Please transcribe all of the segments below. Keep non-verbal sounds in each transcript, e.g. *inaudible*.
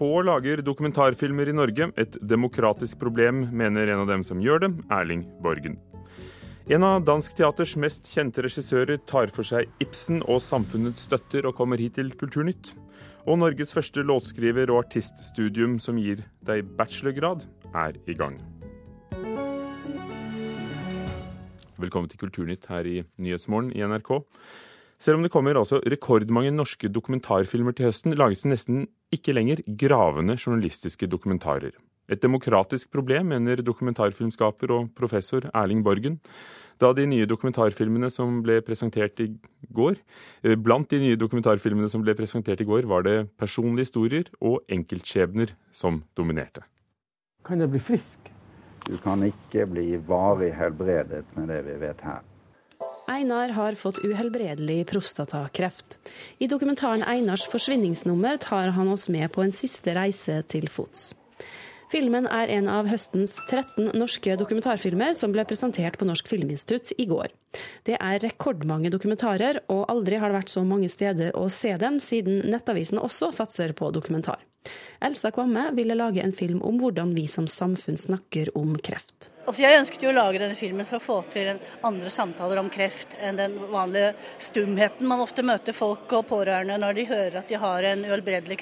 få lager dokumentarfilmer i Norge. Et demokratisk problem, mener en av dem som gjør det, Erling Borgen. En av dansk teaters mest kjente regissører tar for seg Ibsen og samfunnets støtter og kommer hit til Kulturnytt. Og Norges første låtskriver- og artiststudium som gir deg bachelorgrad, er i gang. Velkommen til Kulturnytt her i Nyhetsmorgen i NRK. Selv om det kommer altså rekordmange norske dokumentarfilmer til høsten, lages det nesten ikke lenger gravende journalistiske dokumentarer. Et demokratisk problem, mener dokumentarfilmskaper og professor Erling Borgen. Da de nye dokumentarfilmene som ble presentert i går eh, Blant de nye dokumentarfilmene som ble presentert i går, var det personlige historier og enkeltskjebner som dominerte. Kan jeg bli frisk? Du kan ikke bli varig helbredet med det vi vet her. Einar har fått uhelbredelig prostatakreft. I dokumentaren 'Einars forsvinningsnummer' tar han oss med på en siste reise til fots. Filmen er en av høstens 13 norske dokumentarfilmer som ble presentert på Norsk Filminstitutt i går. Det er rekordmange dokumentarer, og aldri har det vært så mange steder å se dem, siden Nettavisen også satser på dokumentar. Elsa Kvamme ville lage en film om hvordan vi som samfunn snakker om kreft. Altså jeg ønsket jo å lage denne filmen for å få til andre samtaler om kreft enn den vanlige stumheten man ofte møter folk og pårørende når de hører at de har en uhelbredelig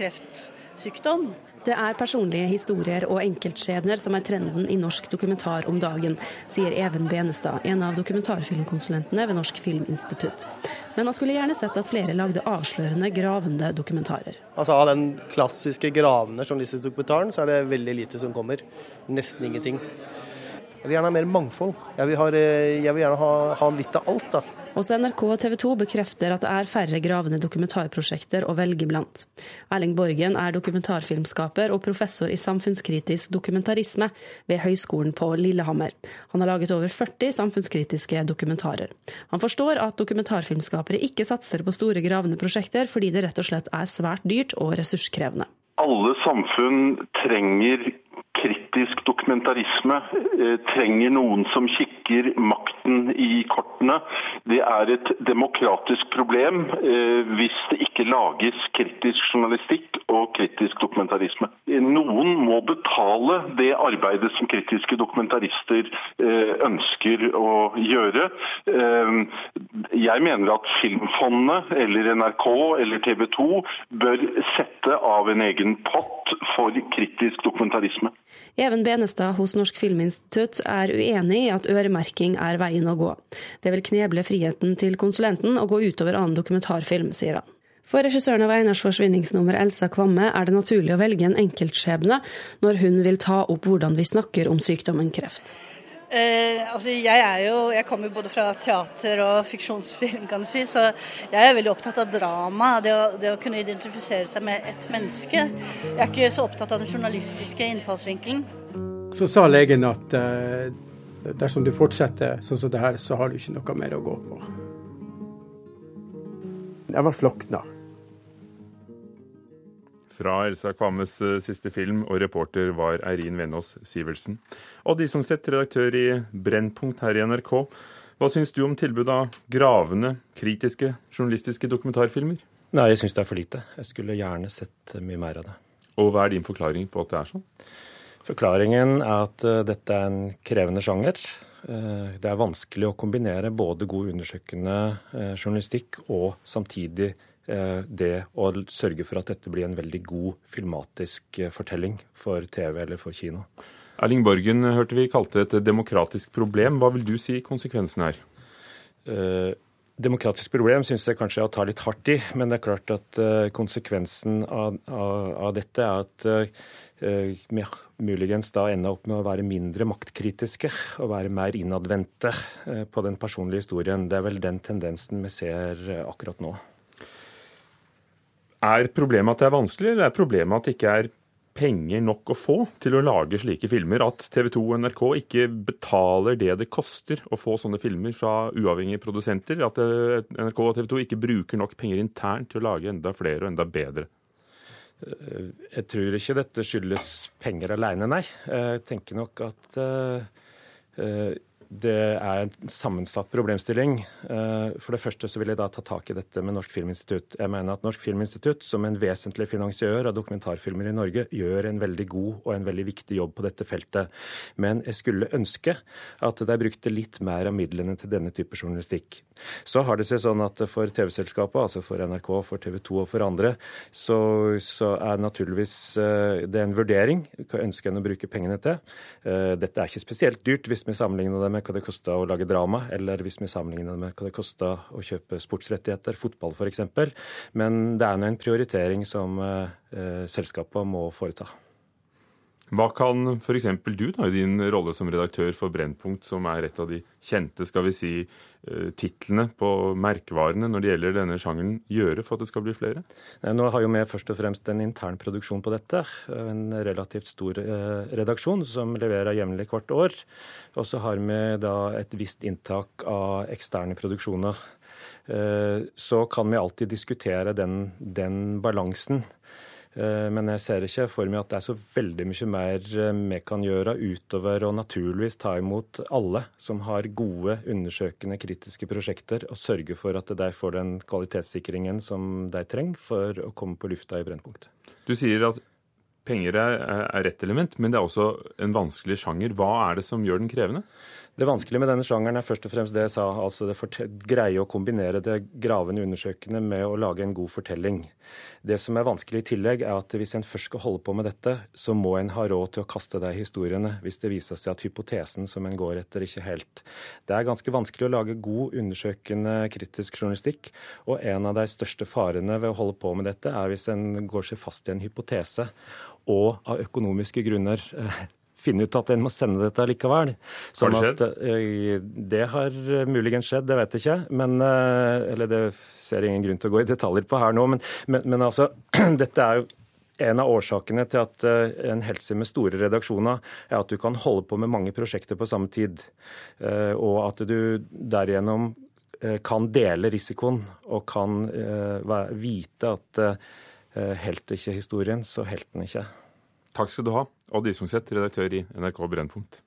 kreftsykdom. Det er personlige historier og enkeltskjebner som er trenden i norsk dokumentar om dagen, sier Even Benestad, en av dokumentarfilmkonsulentene ved Norsk Filminstitutt. Men han skulle gjerne sett at flere lagde avslørende, gravende dokumentarer. Altså Av den klassiske gravende journalistiske dokumentaren, så er det veldig lite som kommer. Nesten ingenting. Jeg vil gjerne ha mer mangfold. Jeg vil, ha, jeg vil gjerne ha, ha litt av alt. da. Også NRK og TV 2 bekrefter at det er færre gravende dokumentarprosjekter å velge blant. Erling Borgen er dokumentarfilmskaper og professor i samfunnskritisk dokumentarisme ved Høgskolen på Lillehammer. Han har laget over 40 samfunnskritiske dokumentarer. Han forstår at dokumentarfilmskapere ikke satser på store gravende prosjekter, fordi det rett og slett er svært dyrt og ressurskrevende. Alle samfunn trenger kritisk dokumentarisme eh, trenger noen som kikker makten i kortene. Det er et demokratisk problem eh, hvis det ikke lages kritisk journalistikk og kritisk dokumentarisme. Noen må betale det arbeidet som kritiske dokumentarister eh, ønsker å gjøre. Jeg mener at Filmfondet eller NRK eller TV 2 bør sette av en egen pott for kritisk dokumentarisme. Even Benestad hos Norsk Filminstitutt er uenig i at øremerking er veien å gå. Det vil kneble friheten til konsulenten og gå utover annen dokumentarfilm, sier han. For regissøren av Einars forsvinningsnummer, Elsa Kvamme, er det naturlig å velge en enkeltskjebne når hun vil ta opp hvordan vi snakker om sykdommen kreft. Eh, altså jeg, er jo, jeg kommer både fra teater og fiksjonsfilm, kan du si, så jeg er veldig opptatt av drama. Det å, det å, kunne identifisere seg med et menneske. Jeg er ikke så opptatt av den journalistiske innfallsvinkelen. Så sa legen at eh, dersom du fortsetter sånn som det her, så har du ikke noe mer å gå på. Jeg var slokna. Fra Elsa Kvammes eh, siste film, og reporter var Eirin Venås Sivertsen. Odd sett redaktør i Brennpunkt her i NRK. Hva syns du om tilbudet av gravende, kritiske, journalistiske dokumentarfilmer? Nei, jeg syns det er for lite. Jeg skulle gjerne sett mye mer av det. Og hva er din forklaring på at det er sånn? Forklaringen er at uh, dette er en krevende sjanger. Det er vanskelig å kombinere både god undersøkende journalistikk og samtidig Eh, det å sørge for at dette blir en veldig god filmatisk eh, fortelling for TV eller for kino. Erling Borgen hørte vi kalte et demokratisk problem. Hva vil du si konsekvensen er? Eh, demokratisk problem syns jeg kanskje jeg tar litt hardt i, men det er klart at konsekvensen av, av, av, dette er at uh, muligens da ender opp med å være mindre maktkritiske og være mer innadvendte på den personlige historien. Det er vel den tendensen vi ser akkurat nå. Er problemet at det er vanskelig, eller er problemet at det ikke er penger nok å få til å lage slike filmer? At TV 2 og NRK ikke betaler det det koster å få sånne filmer fra uavhengige produsenter? At eh, NRK og TV 2 ikke bruker nok penger internt til å lage enda flere og enda bedre? Eh, jeg tror ikke dette skyldes penger alene, nei. Jeg tenker nok at det er en sammensatt problemstilling. Eh, for det første så vil jeg da ta tak i dette med Norsk Filminstitutt. Jeg mener at Norsk Filminstitutt, som en vesentlig finansiør av dokumentarfilmer i Norge, gjør en veldig god og en veldig viktig jobb på dette feltet. Men jeg skulle ønske at de brukte litt mer av midlene til denne type journalistikk. Så har det seg sånn at for TV-selskapet, altså for NRK, for TV 2 og for andre, så, så er naturligvis det er en vurdering. Hva ønsker en å bruke pengene til? Eh, dette er ikke spesielt dyrt hvis vi sammenligner det med hva det koster å lage drama, eller hvis vi sammenligner det med hva det koster å kjøpe sportsrettigheter, fotball f.eks. Men det er nå en prioritering som eh, eh selskapene må foreta. Hva kan f.eks. du, da, i din rolle som redaktør for Brennpunkt, som er et av de kjente skal vi si, eh, titlene på merkevarene når det gjelder denne sjangeren, gjøre for at det skal bli flere? Nå har jo vi først og fremst en intern produksjon på dette. En relativt stor eh, redaksjon som leverer jevnlig hvert år. Og så har vi da et visst inntak av eksterne produksjoner. Eh, så kan vi alltid diskutere den, den balansen. Eh, men jeg ser ikke for meg at det er så veldig mye mer eh, vi kan gjøre utover å naturligvis ta imot alle som har gode, undersøkende, kritiske prosjekter, og sørge for at de får den kvalitetssikringen som de trenger for å komme på lufta i Brennpunkt. Du sier at penger er, er rett element, men det er også en vanskelig sjanger. Hva er det som gjør den krevende? Det vanskelige med denne sjangeren er først og fremst det jeg sa, altså det greie å kombinere det gravende undersøkende med å lage en god fortelling. Det som er vanskelig i tillegg, er at hvis en først skal holde på med dette, så må en ha råd til å kaste deg historiene hvis det viser seg at hypotesen som en går etter, ikke helt. Det er ganske vanskelig å lage god, undersøkende, kritisk journalistikk, og en av de største farene ved å holde på med dette, er hvis en går seg fast i en hypotese og av økonomiske grunner eh, finne ut at en må sende dette likevel. Sånn har det skjedd? At, eh, det har muligens skjedd, det vet jeg ikke. Men, eh, eller det ser jeg ingen grunn til å gå i detaljer på her nå. Men, men, men altså, *clears throat* dette er jo en av årsakene til at eh, en helse med store redaksjoner er at du kan holde på med mange prosjekter på samme tid. Og at du derigjennom kan dele risikoen og kan vite at helt ikke historien, så helt den ikke. Takk skal du ha, Odd Isungset, redaktør i NRK Brennpunkt.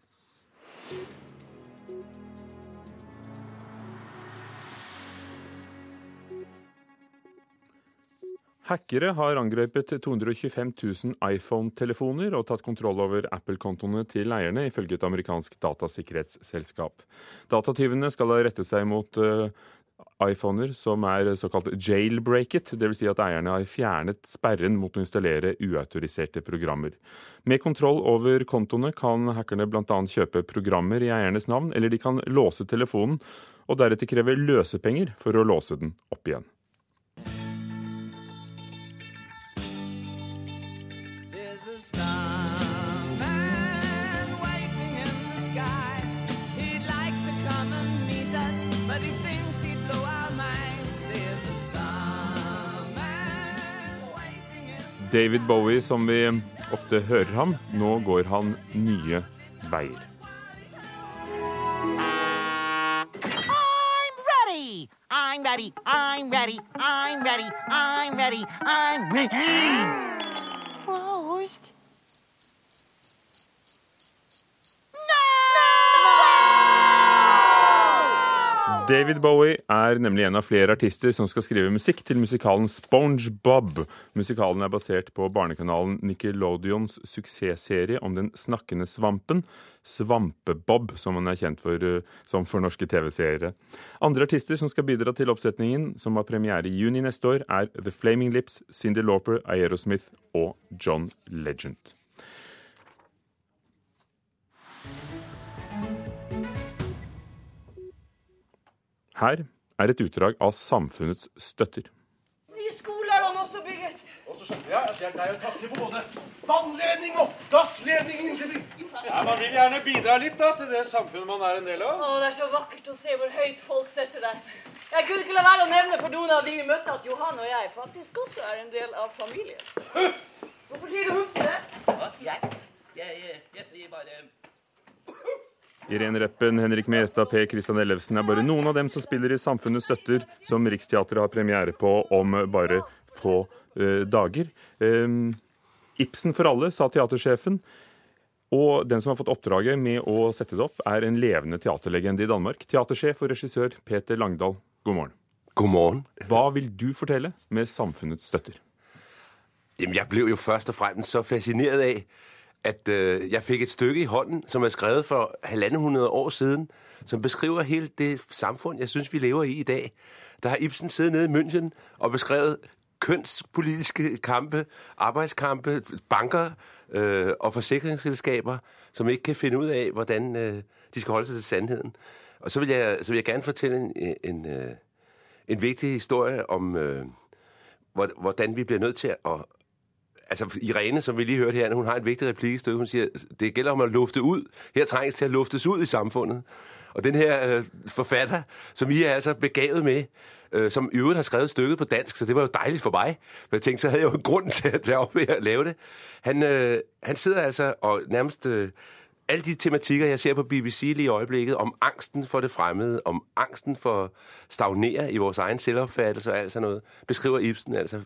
Hackere har angrepet 225 000 iPhone-telefoner og tatt kontroll over Apple-kontoene til eierne, ifølge et amerikansk datasikkerhetsselskap. Datatyvene skal ha rettet seg mot uh, iPhoner som er såkalt jailbreaket, dvs. Si at eierne har fjernet sperren mot å installere uautoriserte programmer. Med kontroll over kontoene kan hackerne bl.a. kjøpe programmer i eiernes navn, eller de kan låse telefonen og deretter kreve løsepenger for å låse den opp igjen. David Bowie, som vi ofte hører ham, nå går han nye veier. I'm ready, I'm ready, I'm ready, I'm ready, I'm ready. Closed. David Bowie er nemlig en av flere artister som skal skrive musikk til musikalen SpongeBob. Musikalen er basert på barnekanalen Nickelodeons suksessserie om den snakkende svampen, Svampebob, som han er kjent for eh, som for norske TV-seere. Andre artister som skal bidra til oppsetningen, som har premiere i juni neste år, er The Flaming Lips, Cindy Lauper, Aerosmith og John Legend. Her er et utdrag av samfunnets støtter. Ny skole er han også bygget. Og så skjønner jeg at det er deg å takke for både vannledning og gassledning inn til byen. Ja, Man vil gjerne bidra litt da, til det samfunnet man er en del av. Å, Det er så vakkert å se hvor høyt folk setter deg. Jeg kunne ikke la være å nevne for noen av de vi møtte, at Johan og jeg faktisk også er en del av familien. Hvorfor sier du huff til det? Jeg, jeg, jeg, jeg sier bare Irene Reppen, Henrik Mestad, P. Kristian Ellefsen er bare noen av dem som spiller i Samfunnets støtter, som Riksteatret har premiere på om bare få uh, dager. Um, Ibsen for alle, sa teatersjefen. Og den som har fått oppdraget med å sette det opp, er en levende teaterlegende i Danmark. Teatersjef og regissør Peter Langdal, god morgen. God morgen. Hva vil du fortelle med samfunnets støtter? Jamen, jeg ble jo først og fremst så fascineret af, at øh, jeg fikk et stykke i hånden, som er skrevet for halvandet hundrede år siden, som beskriver hele det samfunn jeg synes, vi lever i i dag. Der har Ibsen siddet nede i München og beskrevet kønspolitiske kampe, arbeidskampe, banker øh, og forsikringsselskaber, som ikke kan finne ut av hvordan øh, de skal holde seg til sandheden. Og så vil jeg, så vil jeg gerne fortelle en, en, øh, en viktig historie om, øh, hvordan vi blir nødt til at... Altså Irene, som vi lige hørte her, hun har en vigtig replik i stykket. Hun siger, det gælder om at lufte ud. Her trænges til at luftes ud i samfundet. Og den her øh, forfatter, som I er altså begavet med, øh, som i øvrigt har skrevet stykket på dansk, så det var jo dejligt for mig. For jeg tænkte, så havde jeg jo en grund til at tage op ved at lave det. Han, øh, han sidder altså og nærmest... Øh, alle de tematikker, jeg ser på BBC lige i øjeblikket, om angsten for det fremmede, om angsten for at stagnere i vores egen selvopfattelse og alt sådan noget, beskriver Ibsen altså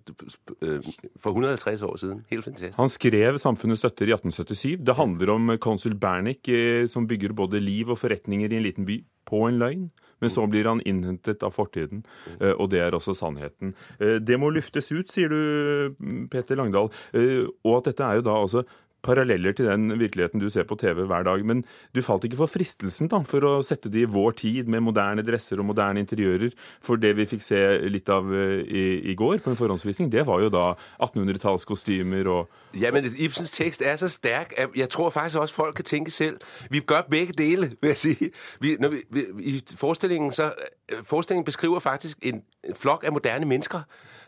øh, for 150 år siden. Helt fantastisk. Han skrev 'Samfunnets støtter' i 1877. Det handler om konsul Bernick, eh, som bygger både liv og forretninger i en liten by på en løgn. Men så blir han innhentet av fortiden, eh, og det er også sannheten. Eh, Det må luftes ut, sier du, Peter Langdal. Eh, Og at dette er jo da altså paralleller til den virkeligheten du ser på TV hver dag. Men du falt ikke for fristelsen da, for å sette det i vår tid med moderne dresser og moderne interiører. For det vi fikk se litt av eh, i, i går på en forhåndsvisning, det var jo da 1800-tallskostymer og Ja, men Ibsens tekst er så sterk at jeg tror faktisk også, folk kan tenke selv. Vi gør begge dele, vil jeg si. Vi, vi, vi, I forestillingen, så, øh, forestillingen beskriver faktisk en, flokk flok af moderne mennesker,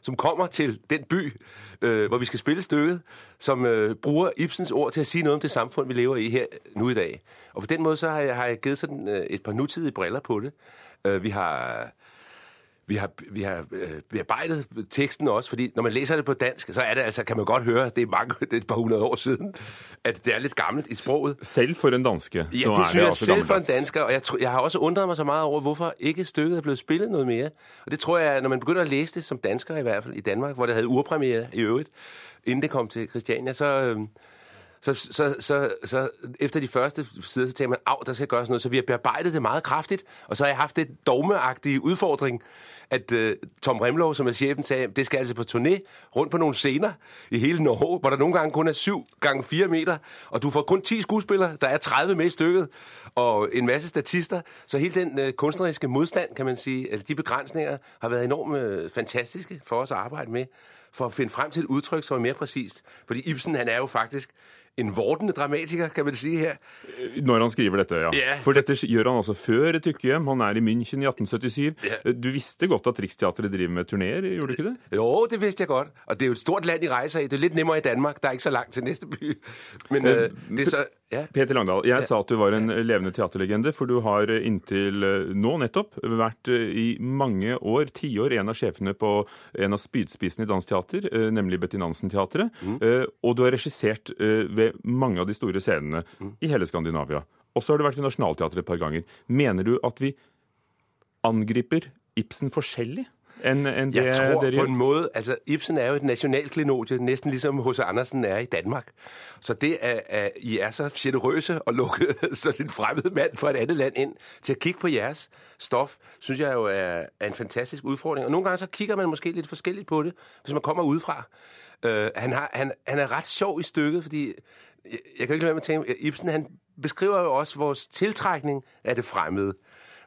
som kommer til den by, øh, hvor vi skal spille stykket, som øh, bruker Ibsens ord til å si noe om det samfunn vi lever i her nå i dag. Og på den måten har jeg, jeg gitt sådan øh, et par nutidige briller på det. Uh, vi har... Vi har, vi har øh, bearbejdet teksten også, fordi når man læser det på dansk, så er det altså, kan man godt høre, det er mange, *laughs* det er et par hundrede år siden, at det er lidt gammelt i sproget. Selv for en danske, Ja, så det er det jeg også selv for en gammeldags. dansker, og jeg, jeg har også undret mig så meget over, hvorfor ikke stykket er blevet spillet noget mere. Og det tror jeg, når man begynder at læse det som dansker i hvert fald i Danmark, hvor det havde urpremiere i øvrigt, inden det kom til Christiania, så... Øh, så, så, så, så efter de første sider, så tænker man, at der skal gøres noget. Så vi har bearbejdet det meget kraftigt, og så har jeg haft det dogmeagtige udfordring, at uh, Tom Remlov, som er chefen, sagde, det skal altså på turné rundt på nogle scener i hele Norge, hvor der nogle gange kun er 7 gange 4 meter, og du får kun 10 skuespillere, der er 30 med i stykket, og en masse statister. Så hele den uh, kunstneriske modstand, kan man sige, eller de begrænsninger, har været enormt uh, fantastiske for os at arbejde med, for at finde frem til et udtryk, som er mere præcist. Fordi Ibsen, han er jo faktisk en vordende dramatiker, kan man sige her. Når han skriver dette, ja. Yeah. For dette gjør han altså før et Tykkehjem. Han er i München i 1877. Yeah. Du visste godt at Riksteatret driver med turnéer, gjorde du ikke det? Jo, det visste jeg godt. Og det er jo et stort land, I rejser i. Det er litt nemmere i Danmark. Det er ikke så langt til neste by. Men Men uh, det er så... Ja. Peter Langdal, jeg sa at du var en levende teaterlegende, for du har inntil eh, nå nettopp vært eh, i mange år, tiår, en av sjefene på en av spydspissene i dansk teater, eh, nemlig Betty Nansen-teatret. Mm. Og du har regissert ved mange av de store scenene i hele Skandinavia. Og så har du vært i Nationaltheatret et par ganger. Mener du at vi angriper Ibsen forskjellig enn enn det Jeg tror på en måde, altså Ibsen er jo et nationalklenodie, næsten ligesom H.C. Andersen er i Danmark. Så det, at, at I er så generøse og lukke *laughs* sådan en fremmed mand fra et andet land ind til at kigge på jeres stof, synes jeg jo er, er en fantastisk udfordring. Og nogle gange så kigger man måske lidt forskelligt på det, hvis man kommer udefra. Uh, han, har, han, han er ret sjov i stykket, fordi jeg, jeg kan ikke lade være med at tænke, Ibsen han beskriver jo også vores tiltrækning af det fremmede.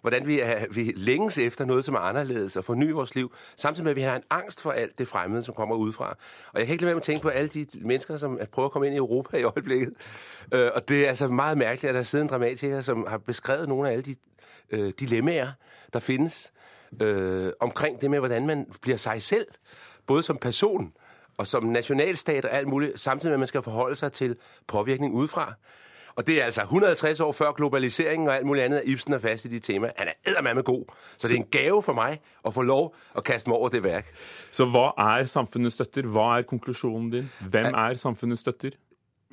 Hvordan vi, er, vi længes efter noget, som er anderledes og forny vores liv, samtidig med, at vi har en angst for alt det fremmede, som kommer udefra. Og jeg kan ikke lade være med at tænke på alle de mennesker, som prøver at komme ind i Europa i øjeblikket. Øh, og det er altså meget mærkeligt, at der sidder en dramatiker, som har beskrevet nogle af alle de øh, dilemmaer, der findes øh, omkring det med, hvordan man bliver sig selv, både som person og som nationalstat og alt muligt, samtidig med, at man skal forholde sig til påvirkning udefra. Og det er altså 150 år før globaliseringen og alt muligt andet, at Ibsen er fast i de temaer. Han er eddermame god. Så det er en gave for meg å få lov å kaste meg over det verk. Så hva er samfunnets støtter? Hva er konklusjonen din? Hvem er samfunnets støtter?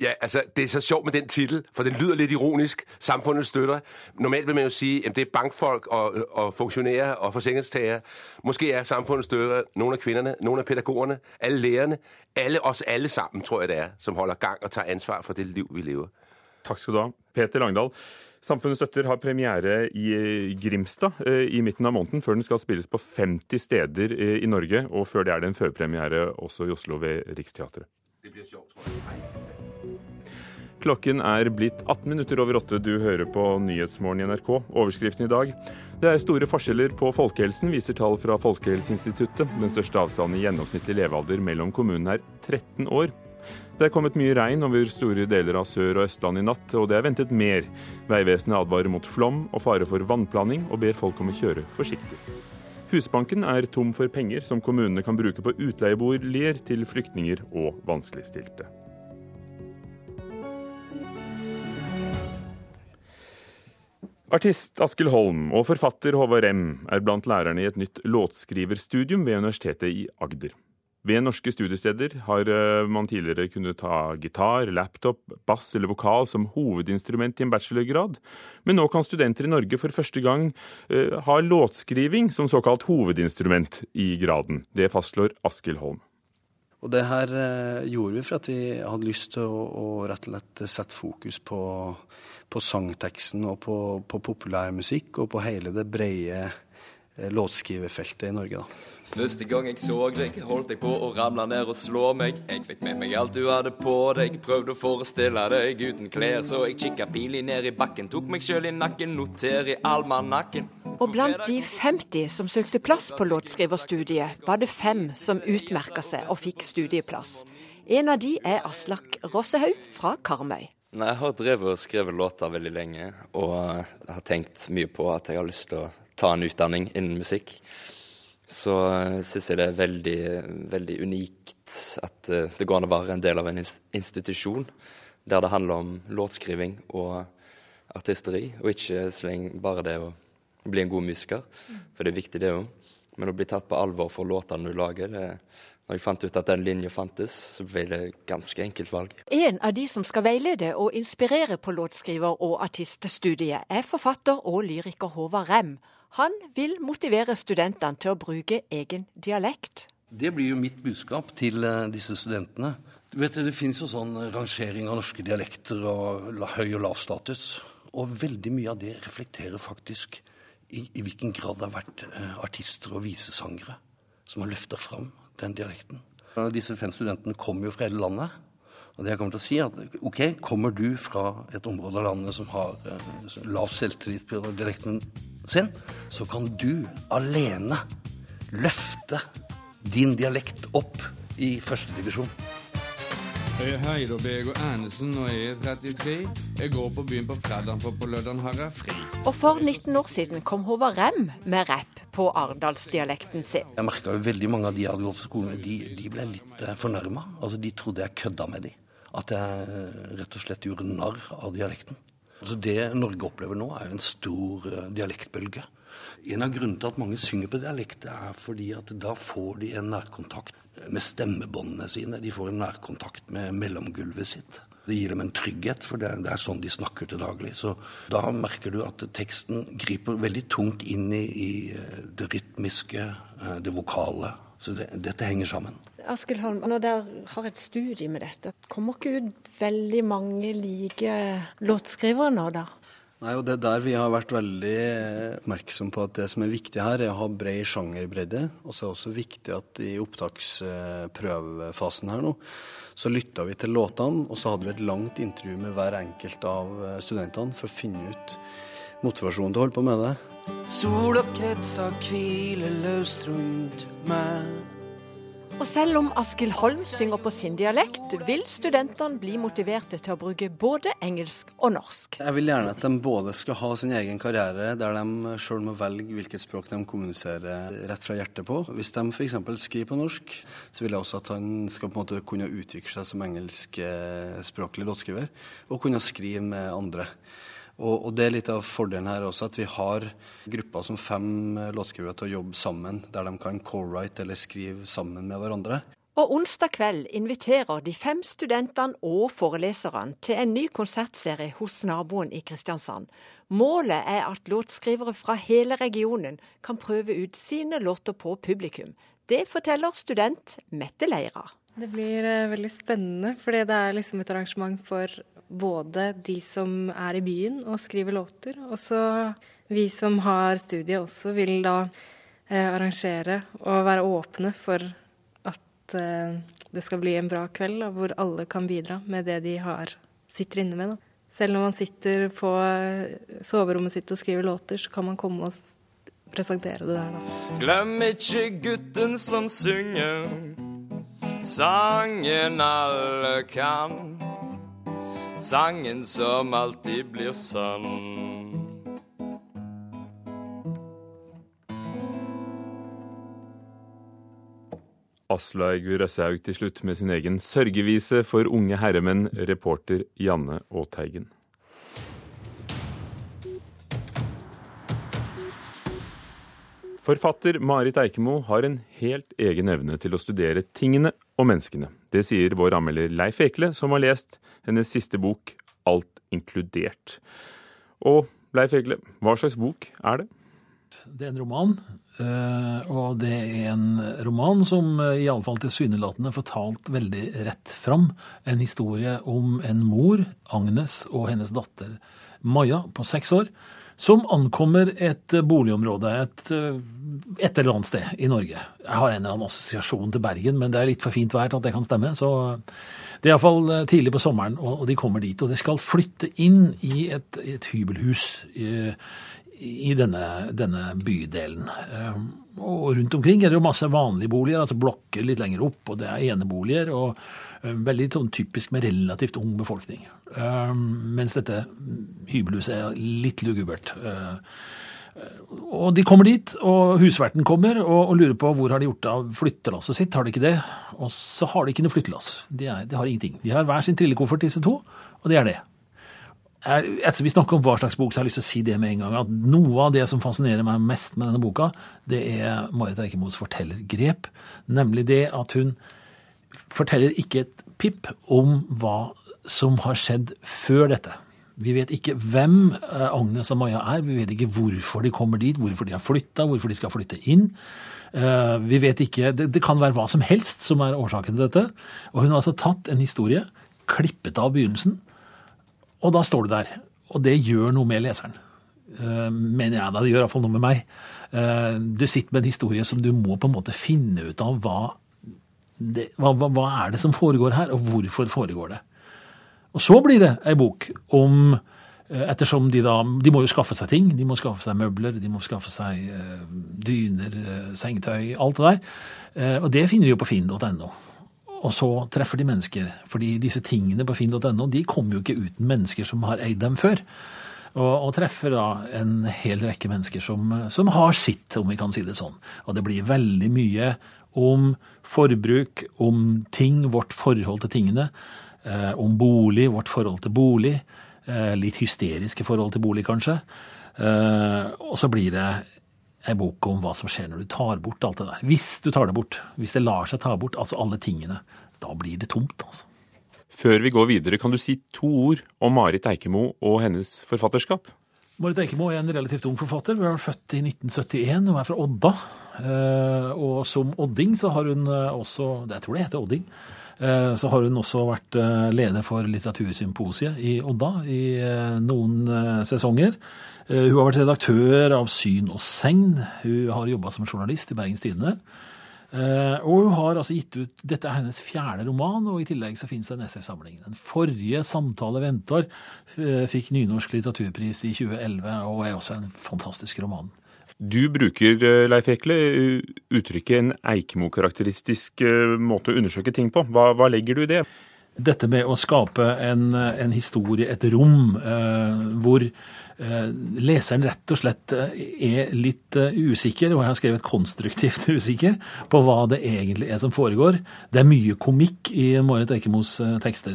Ja, altså, det er så sjovt med den titel, for den lyder litt ironisk. Samfunnet støtter. Normalt vil man jo si at det er bankfolk og, og funksjonærer og forsikringstagere. Måske er samfunnet støtter noen av kvinnene, noen av pedagogene, alle lærerne, alle oss alle sammen, tror jeg det er, som holder gang og tar ansvar for det liv, vi lever. Takk skal du ha. Peter Langdal. Samfunnet støtter har premiere i Grimstad eh, i midten av måneden, før den skal spilles på 50 steder eh, i Norge. Og før det er det en førpremiere også i Oslo ved Riksteatret. Det. Klokken er blitt 18 minutter over åtte. Du hører på Nyhetsmorgen i NRK. Overskriften i dag. Det er store forskjeller på folkehelsen, viser tall fra Folkehelseinstituttet. Den største avstanden i gjennomsnittlig levealder mellom kommunene er 13 år. Det er kommet mye regn over store deler av Sør- og Østlandet i natt, og det er ventet mer. Vegvesenet advarer mot flom og fare for vannplaning, og ber folk om å kjøre forsiktig. Husbanken er tom for penger som kommunene kan bruke på utleieboliger til flyktninger og vanskeligstilte. Artist Askild Holm og forfatter Håvard Rem er blant lærerne i et nytt låtskriverstudium ved Universitetet i Agder. Ved norske studiesteder har eh, man tidligere kunnet ta gitar, laptop, bass eller vokal som hovedinstrument i en bachelorgrad, men nå kan studenter i Norge for første gang uh, ha låtskriving som såkalt hovedinstrument i graden. Det fastslår Askild Holm. Og det her uh, gjorde vi for at vi hadde lyst til å, å rett og slett sette fokus på, på sangteksten og på, på populærmusikk og på hele det brede låtskriverfeltet i Norge. da. Første gang jeg så deg, holdt jeg på å ramle ned og slå meg. Jeg fikk med meg alt du hadde på deg, prøvde å forestille deg uten klær. Så jeg kikka pilig ned i bakken, tok meg sjøl i nakken, noter i almanakken. Og blant de 50 som søkte plass på låtskriverstudiet, var det fem som utmerka seg og fikk studieplass. En av de er Aslak Rossehaug fra Karmøy. Nei, Jeg har drevet og skrevet låter veldig lenge, og har tenkt mye på at jeg har lyst til å ta en utdanning innen musikk. Så uh, syns jeg det er veldig, veldig unikt at eh, det går an å være en del av en institusjon der det handler om låtskriving og artisteri, og ikke bare det å bli en god musiker, for det er viktig det òg. Men å bli tatt på alvor for låtene du lager, det, når jeg fant ut at den linja fantes, så ble det ganske enkelt valg. En av de som skal veilede og inspirere på låtskriver- og artiststudiet, er forfatter og lyriker Håvard Rem. Han vil motivere studentene til å bruke egen dialekt. Det blir jo mitt budskap til eh, disse studentene. Du vet, Det finnes jo sånn rangering av norske dialekter og høy og lav status. Og veldig mye av det reflekterer faktisk i, i hvilken grad det har vært eh, artister og visesangere som har løfta fram den dialekten. Disse fem studentene kommer jo fra hele landet. Og det jeg kommer til å si er at ok, kommer du fra et område av landet som har eh, lav selvtillit på dialekten sin, så kan du alene løfte din dialekt opp i førstedivisjon. Jeg er og Andersen og jeg er 33. Jeg går på byen på fredag, for på lørdag har jeg fri. Og for 19 år siden kom Håvard Rem med rapp på arendalsdialekten sin. Jeg merka jo veldig mange av de jeg hadde gått på skolen med, de, de ble litt eh, fornærma. Altså, de trodde jeg kødda med de. At jeg eh, rett og slett gjorde narr av dialekten. Altså, det Norge opplever nå, er jo en stor eh, dialektbølge. En av grunnene til at mange synger på dialekt, er fordi at da får de en nærkontakt med stemmebåndene sine. De får en nærkontakt med mellomgulvet sitt. Det gir dem en trygghet, for det, er sånn de snakker til daglig. Så da merker du at teksten griper veldig tungt inn i, i eh, det rytmiske, eh, det vokale. Så det, dette henger sammen. Askild Holm, når dere har et studie med dette, kommer ikke ut veldig mange like låtskrivere nå, da? Nei, og Det er der vi har vært veldig oppmerksom på at det som er viktig her, er å ha bred sjangerbredde. Og så er det også viktig at i opptaksprøvefasen her nå, så lytta vi til låtene, og så hadde vi et langt intervju med hver enkelt av studentene for å finne ut motivasjonen til å holde på med det. Sola kretser hviler løst rundt meg. Og selv om Askild Holm synger på sin dialekt, vil studentene bli motiverte til å bruke både engelsk og norsk. Jeg vil gjerne at de både skal ha sin egen karriere, der de sjøl må velge hvilket språk de kommuniserer rett fra hjertet på. Hvis de f.eks. skriver på norsk, så vil jeg også at han skal på en måte kunne utvikle seg som engelskspråklig låtskriver, og kunne skrive med andre. Og, og det er litt av fordelen her også, at vi har grupper som fem låtskrivere til å jobbe sammen, der de kan co-write eller skrive sammen med hverandre. Og onsdag kveld inviterer de fem studentene og foreleserne til en ny konsertserie hos naboen i Kristiansand. Målet er at låtskrivere fra hele regionen kan prøve ut sine låter på publikum. Det forteller student Mette Leira. Det blir eh, veldig spennende, fordi det er liksom et arrangement for både de som er i byen og skriver låter, og så vi som har studiet også vil da eh, arrangere og være åpne for at eh, det skal bli en bra kveld, da, hvor alle kan bidra med det de har, sitter inne med. Da. Selv når man sitter på eh, soverommet sitt og skriver låter, så kan man komme og presentere det der, da. Glem ikke gutten som synger sangen alle kan. Sangen som alltid blir sann. Aslaug Røshaug til slutt med sin egen sørgevise for unge herremenn, reporter Janne Aateigen. Forfatter Marit Eikemo har en helt egen evne til å studere tingene og menneskene. Det sier vår anmelder Leif Ekle, som har lest hennes siste bok, Alt inkludert. Og Leif Ekle, hva slags bok er det? Det er en roman, eh, og det er en roman som eh, iallfall tilsynelatende fortalt veldig rett fram. En historie om en mor, Agnes, og hennes datter Maja på seks år, som ankommer et boligområde et, eh, et eller annet sted i Norge. Jeg har en eller annen assosiasjon til Bergen, men det er litt for fint vær til at det kan stemme. så... Det er iallfall tidlig på sommeren, og de kommer dit. Og de skal flytte inn i et, et hybelhus i denne, denne, bydelen. Og rundt omkring er det jo masse vanlige boliger, altså blokker litt lenger opp, og det er eneboliger. og eh, Veldig sånn typisk med relativt ung befolkning. Ehm, mens dette hybelhuset er litt lugubert. Ehm, og de kommer dit, og husverten kommer og, lurer på hvor har de gjort av flyttelasset sitt. Har de ikke det? Og så har de ikke noe flyttelass. De, er, de har ingenting. De har hver sin trillekoffert, disse to, og det er det etter vi snakker om hva slags bok, så har jeg lyst til å si det med en gang. At noe av det som fascinerer meg mest med denne boka, det er Marit Eikemos fortellergrep. Nemlig det at hun forteller ikke et pip om hva som har skjedd før dette. Vi vet ikke hvem eh, Agnes og Maja er, vi vet ikke hvorfor de kommer dit, hvorfor de har flytta, hvorfor de skal flytte inn. Eh, vi vet ikke, det, kan være hva som helst som er årsaken til dette. Og hun har altså tatt en historie, klippet av begynnelsen, og da står du der. Og det gjør noe med leseren. Uh, mener jeg da. Det gjør iallfall noe med meg. Du sitter med en historie som du må på en måte finne ut av hva, det, hva, hva, er det som foregår her, og hvorfor foregår det. Og så blir det ei bok om uh, Ettersom de da De må jo skaffe seg ting. De må skaffe seg møbler, de må skaffe seg dyner, sengetøy, alt det der. Og det finner de jo på finn.no. Og så treffer de mennesker. Fordi disse tingene på finn.no de kommer jo ikke uten mennesker som har eid dem før. Og, og treffer da en hel rekke mennesker som, som, har sitt, om vi kan si det sånn. Og det blir veldig mye om forbruk, om ting, vårt forhold til tingene. Eh, om bolig, vårt forhold til bolig. Eh, litt hysteriske forhold til bolig, kanskje. Eh, og så blir det ei bok om hva som skjer når du tar bort alt det der. Hvis du tar det bort. Hvis det lar seg ta bort, altså alle tingene. Da blir det tomt, altså. Før vi går videre, kan du si to ord om Marit Eikemo og hennes forfatterskap? Marit Eikemo er en relativt ung forfatter. Hun er født i 1971 og er fra Odda. Eh, og som odding så har hun eh, også Jeg tror det heter odding. Eh, så har hun også vært leder for Litteratursymposiet i Odda i noen sesonger. Hun har vært redaktør av Syn og Segn. Hun har jobba som journalist i Bergens Tidende. Og hun har altså gitt ut Dette er hennes fjerde roman, og i tillegg så finnes det en essaysamling. Den forrige 'Samtale venter' fikk Nynorsk litteraturpris i 2011, og er også en fantastisk roman. Du bruker, Leif Ekle, uttrykket en Eikemo-karakteristisk måte å undersøke ting på. Hva, hva, legger du i det? Dette med å skape en, en historie, et rom, eh, hvor Eh, leseren rett og slett eh, er litt eh, usikker, og jeg har skrevet konstruktivt *laughs* usikker, på hva det egentlig er som foregår. Det er mye komikk i Marit Ekemos tekster.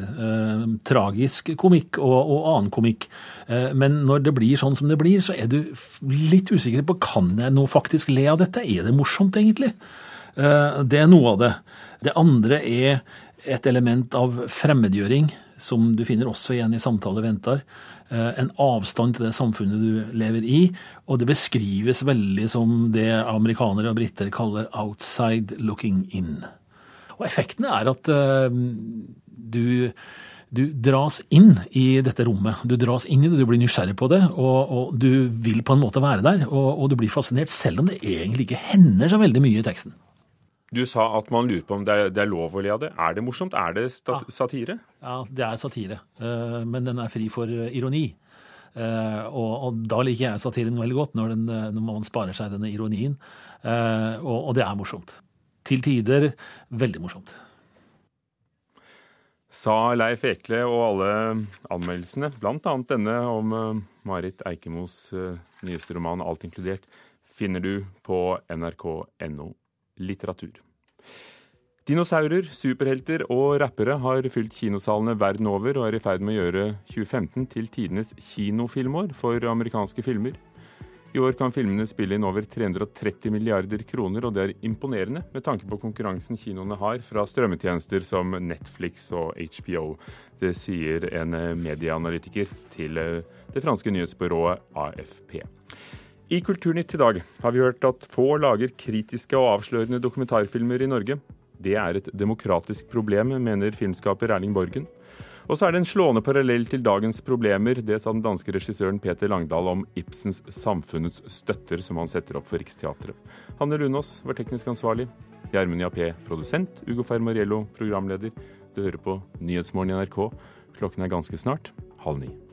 Tragisk komikk og, og annen komikk. Men når det blir sånn som det blir, så er du litt usikker på kan jeg nå faktisk le av dette. Er det morsomt, egentlig? Det er noe av det. Det andre er et element av fremmedgjøring, som du finner også igjen i Samtale ventar. Eh, en avstand til det samfunnet du lever i. Og det beskrives veldig som det amerikanere og briter kaller 'outside looking in'. Og effekten er at uh, du, du dras inn i dette rommet. Du dras inn i det, du blir nysgjerrig på det, og, og du vil på en måte være der. Og, og, du blir fascinert, selv om det egentlig ikke hender så veldig mye i teksten. Du sa at man lurer på om det er, det er lov å le av det. Er det morsomt? Er det satire? Ja, det er satire. Uh, men den er fri for ironi. Uh, og, og, da liker jeg satiren veldig godt, når, den, når man sparer seg denne ironien. Uh, og, og det er morsomt. Til tider veldig morsomt sa Leif Ekle og alle anmeldelsene, bl.a. denne om uh, Marit Eikemos nyeste roman 'Alt inkludert', finner du på nrk.no litteratur. Dinosaurer, superhelter og rappere har fylt kinosalene verden over og er i ferd med å gjøre 2015 til tidenes kinofilmår for amerikanske filmer. I år kan filmene spille inn over 330 milliarder kroner, og det er imponerende med tanke på konkurransen kinoene har fra strømmetjenester som Netflix og HBO. Det sier en medieanalytiker til det franske nyhetsbyrået AFP. I Kulturnytt i dag har vi hørt at få lager kritiske og avslørende dokumentarfilmer i Norge. Det er et demokratisk problem, mener filmskaper Erling Borgen. Og så er det en slående parallell til dagens problemer. Det sa den danske regissøren Peter Langdal om Ibsens 'Samfunnets støtter', som han setter opp for Riksteatret. Hanne Lunås var teknisk ansvarlig. Gjermund Jappé produsent. Ugo Fermariello programleder. Du hører på Nyhetsmorgen i NRK. Klokken er ganske snart halv ni.